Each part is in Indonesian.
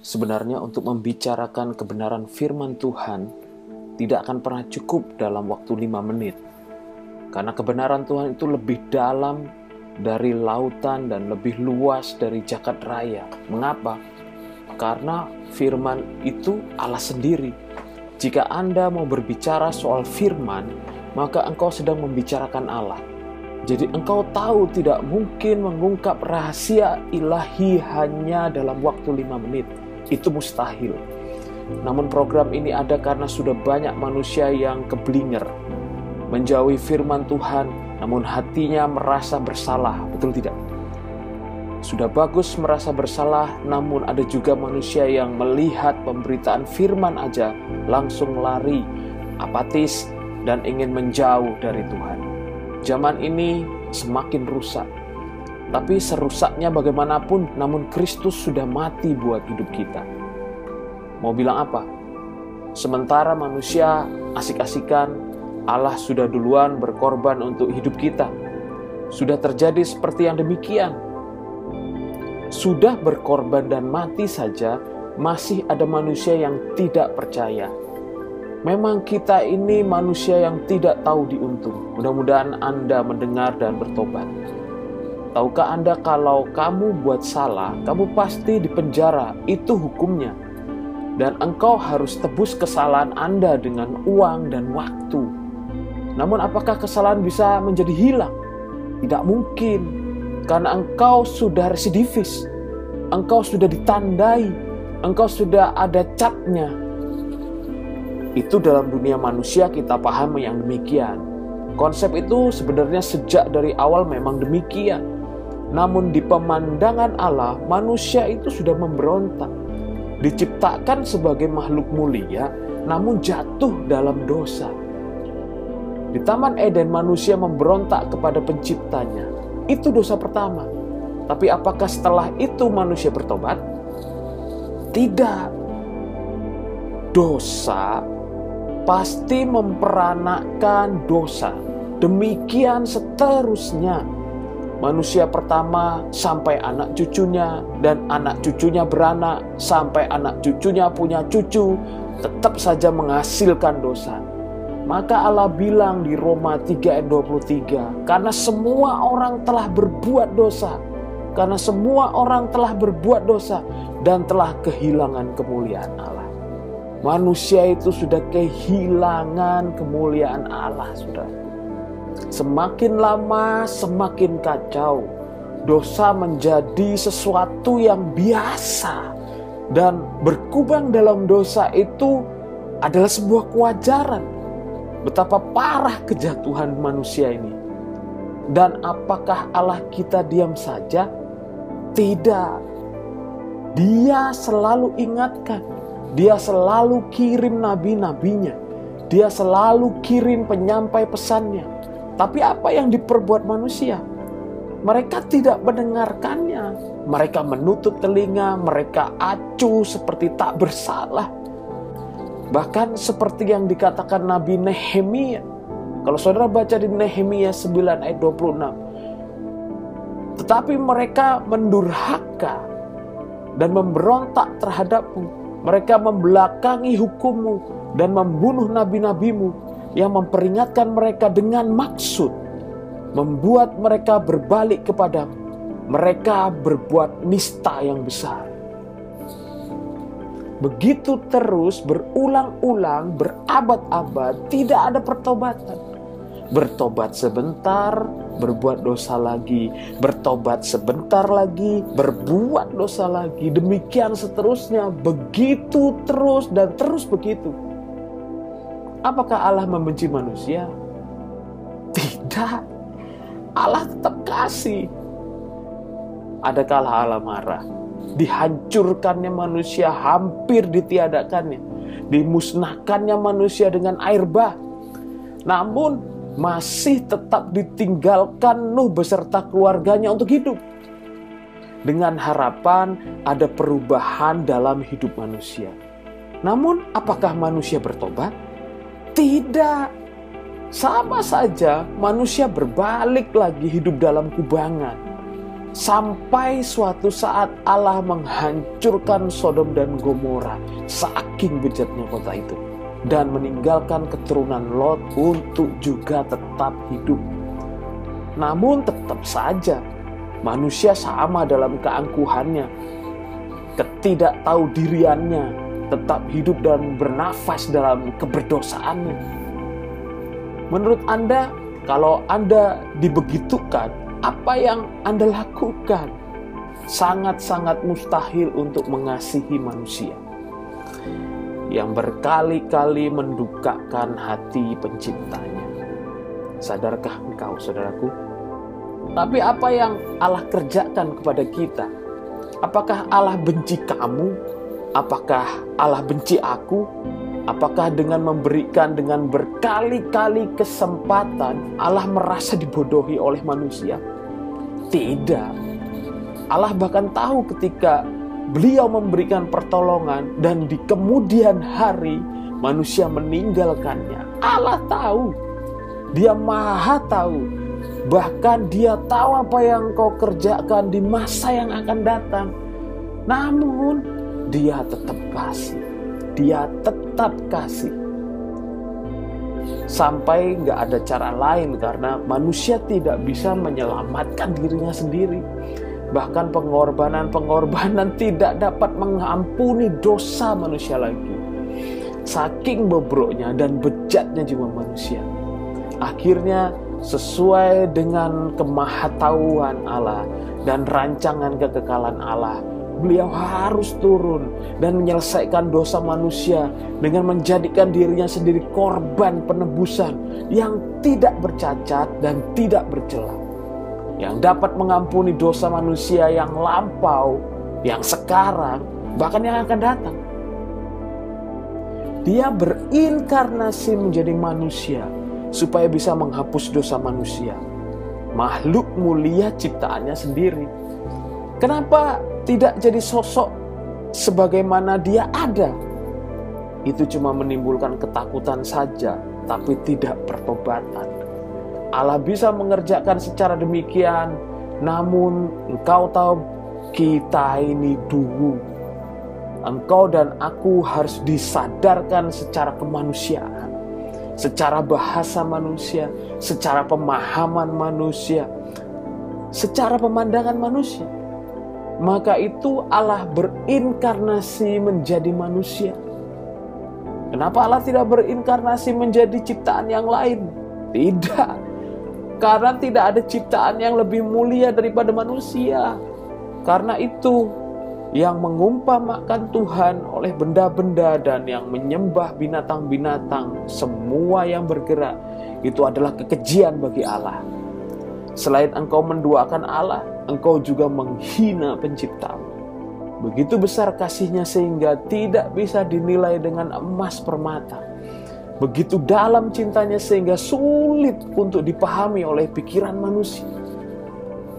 Sebenarnya untuk membicarakan kebenaran firman Tuhan tidak akan pernah cukup dalam waktu lima menit. Karena kebenaran Tuhan itu lebih dalam dari lautan dan lebih luas dari jagat raya. Mengapa? Karena firman itu Allah sendiri. Jika Anda mau berbicara soal firman, maka engkau sedang membicarakan Allah. Jadi engkau tahu tidak mungkin mengungkap rahasia ilahi hanya dalam waktu lima menit itu mustahil. Namun program ini ada karena sudah banyak manusia yang keblinger, menjauhi firman Tuhan, namun hatinya merasa bersalah, betul tidak? Sudah bagus merasa bersalah, namun ada juga manusia yang melihat pemberitaan firman aja langsung lari, apatis, dan ingin menjauh dari Tuhan. Zaman ini semakin rusak, tapi serusaknya bagaimanapun, namun Kristus sudah mati buat hidup kita. Mau bilang apa? Sementara manusia asik-asikan, Allah sudah duluan berkorban untuk hidup kita. Sudah terjadi seperti yang demikian. Sudah berkorban dan mati saja, masih ada manusia yang tidak percaya. Memang kita ini manusia yang tidak tahu diuntung. Mudah-mudahan Anda mendengar dan bertobat. Tahukah Anda kalau kamu buat salah, kamu pasti dipenjara. Itu hukumnya. Dan engkau harus tebus kesalahan Anda dengan uang dan waktu. Namun apakah kesalahan bisa menjadi hilang? Tidak mungkin. Karena engkau sudah residivis. Engkau sudah ditandai. Engkau sudah ada catnya. Itu dalam dunia manusia kita pahami yang demikian. Konsep itu sebenarnya sejak dari awal memang demikian namun di pemandangan Allah, manusia itu sudah memberontak. Diciptakan sebagai makhluk mulia, namun jatuh dalam dosa. Di Taman Eden, manusia memberontak kepada penciptanya. Itu dosa pertama. Tapi apakah setelah itu manusia bertobat? Tidak. Dosa pasti memperanakkan dosa. Demikian seterusnya manusia pertama sampai anak cucunya dan anak cucunya beranak sampai anak cucunya punya cucu tetap saja menghasilkan dosa. Maka Allah bilang di Roma 3 ayat 23, karena semua orang telah berbuat dosa, karena semua orang telah berbuat dosa dan telah kehilangan kemuliaan Allah. Manusia itu sudah kehilangan kemuliaan Allah, sudah. Semakin lama semakin kacau. Dosa menjadi sesuatu yang biasa dan berkubang dalam dosa itu adalah sebuah kewajaran. Betapa parah kejatuhan manusia ini. Dan apakah Allah kita diam saja? Tidak. Dia selalu ingatkan. Dia selalu kirim nabi-nabinya. Dia selalu kirim penyampai pesannya tapi apa yang diperbuat manusia? Mereka tidak mendengarkannya. Mereka menutup telinga, mereka acuh seperti tak bersalah. Bahkan seperti yang dikatakan Nabi Nehemia. Kalau saudara baca di Nehemia 9 ayat 26. Tetapi mereka mendurhaka dan memberontak terhadapmu. Mereka membelakangi hukummu dan membunuh nabi-nabimu yang memperingatkan mereka dengan maksud membuat mereka berbalik kepada mereka berbuat nista yang besar. Begitu terus berulang-ulang, berabad-abad, tidak ada pertobatan. Bertobat sebentar, berbuat dosa lagi, bertobat sebentar lagi, berbuat dosa lagi, demikian seterusnya, begitu terus dan terus begitu. Apakah Allah membenci manusia? Tidak. Allah tetap kasih. Adakah Allah marah? Dihancurkannya manusia hampir ditiadakannya. Dimusnahkannya manusia dengan air bah. Namun masih tetap ditinggalkan Nuh beserta keluarganya untuk hidup. Dengan harapan ada perubahan dalam hidup manusia. Namun apakah manusia bertobat? Tidak. Sama saja manusia berbalik lagi hidup dalam kubangan. Sampai suatu saat Allah menghancurkan Sodom dan Gomora saking bejatnya kota itu dan meninggalkan keturunan Lot untuk juga tetap hidup. Namun tetap saja manusia sama dalam keangkuhannya, ketidaktahu diriannya, tetap hidup dan bernafas dalam keberdosaannya. Menurut Anda, kalau Anda dibegitukan, apa yang Anda lakukan sangat-sangat mustahil untuk mengasihi manusia yang berkali-kali mendukakan hati penciptanya. Sadarkah engkau, saudaraku? Tapi apa yang Allah kerjakan kepada kita? Apakah Allah benci kamu? Apakah Allah benci aku? Apakah dengan memberikan dengan berkali-kali kesempatan Allah merasa dibodohi oleh manusia? Tidak. Allah bahkan tahu ketika beliau memberikan pertolongan dan di kemudian hari manusia meninggalkannya. Allah tahu. Dia maha tahu. Bahkan dia tahu apa yang kau kerjakan di masa yang akan datang. Namun dia tetap kasih dia tetap kasih. Sampai nggak ada cara lain karena manusia tidak bisa menyelamatkan dirinya sendiri. Bahkan pengorbanan-pengorbanan tidak dapat mengampuni dosa manusia lagi. Saking bobroknya dan bejatnya jiwa manusia. Akhirnya sesuai dengan kemahatauan Allah dan rancangan kekekalan Allah, beliau harus turun dan menyelesaikan dosa manusia dengan menjadikan dirinya sendiri korban penebusan yang tidak bercacat dan tidak bercela. Yang dapat mengampuni dosa manusia yang lampau, yang sekarang, bahkan yang akan datang. Dia berinkarnasi menjadi manusia supaya bisa menghapus dosa manusia. Makhluk mulia ciptaannya sendiri. Kenapa tidak jadi sosok sebagaimana dia ada. Itu cuma menimbulkan ketakutan saja, tapi tidak pertobatan. Allah bisa mengerjakan secara demikian, namun engkau tahu kita ini dulu. Engkau dan aku harus disadarkan secara kemanusiaan, secara bahasa manusia, secara pemahaman manusia, secara pemandangan manusia maka itu Allah berinkarnasi menjadi manusia. Kenapa Allah tidak berinkarnasi menjadi ciptaan yang lain? Tidak. Karena tidak ada ciptaan yang lebih mulia daripada manusia. Karena itu yang mengumpamakan Tuhan oleh benda-benda dan yang menyembah binatang-binatang, semua yang bergerak, itu adalah kekejian bagi Allah. Selain engkau menduakan Allah, engkau juga menghina penciptamu. Begitu besar kasihnya sehingga tidak bisa dinilai dengan emas permata. Begitu dalam cintanya sehingga sulit untuk dipahami oleh pikiran manusia.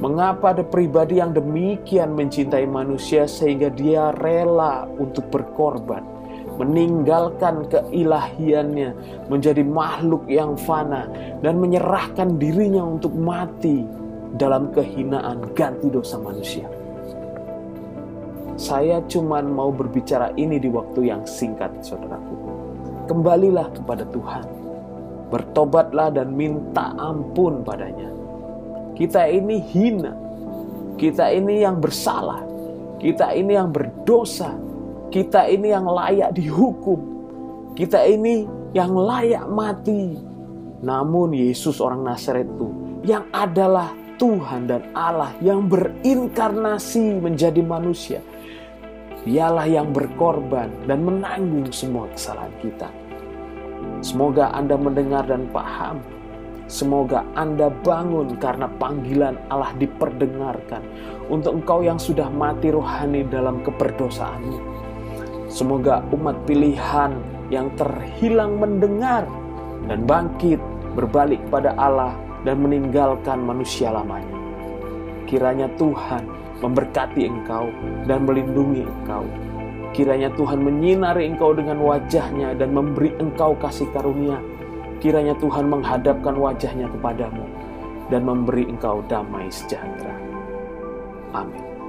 Mengapa ada pribadi yang demikian mencintai manusia sehingga dia rela untuk berkorban, meninggalkan keilahiannya, menjadi makhluk yang fana, dan menyerahkan dirinya untuk mati dalam kehinaan ganti dosa manusia. Saya cuma mau berbicara ini di waktu yang singkat, saudaraku. Kembalilah kepada Tuhan. Bertobatlah dan minta ampun padanya. Kita ini hina. Kita ini yang bersalah. Kita ini yang berdosa. Kita ini yang layak dihukum. Kita ini yang layak mati. Namun Yesus orang Nazaret itu yang adalah Tuhan dan Allah yang berinkarnasi menjadi manusia. Dialah yang berkorban dan menanggung semua kesalahan kita. Semoga Anda mendengar dan paham. Semoga Anda bangun karena panggilan Allah diperdengarkan untuk engkau yang sudah mati rohani dalam keperdosaanmu. Semoga umat pilihan yang terhilang mendengar dan bangkit berbalik kepada Allah dan meninggalkan manusia lamanya. Kiranya Tuhan memberkati engkau dan melindungi engkau. Kiranya Tuhan menyinari engkau dengan wajahnya dan memberi engkau kasih karunia. Kiranya Tuhan menghadapkan wajahnya kepadamu dan memberi engkau damai sejahtera. Amin.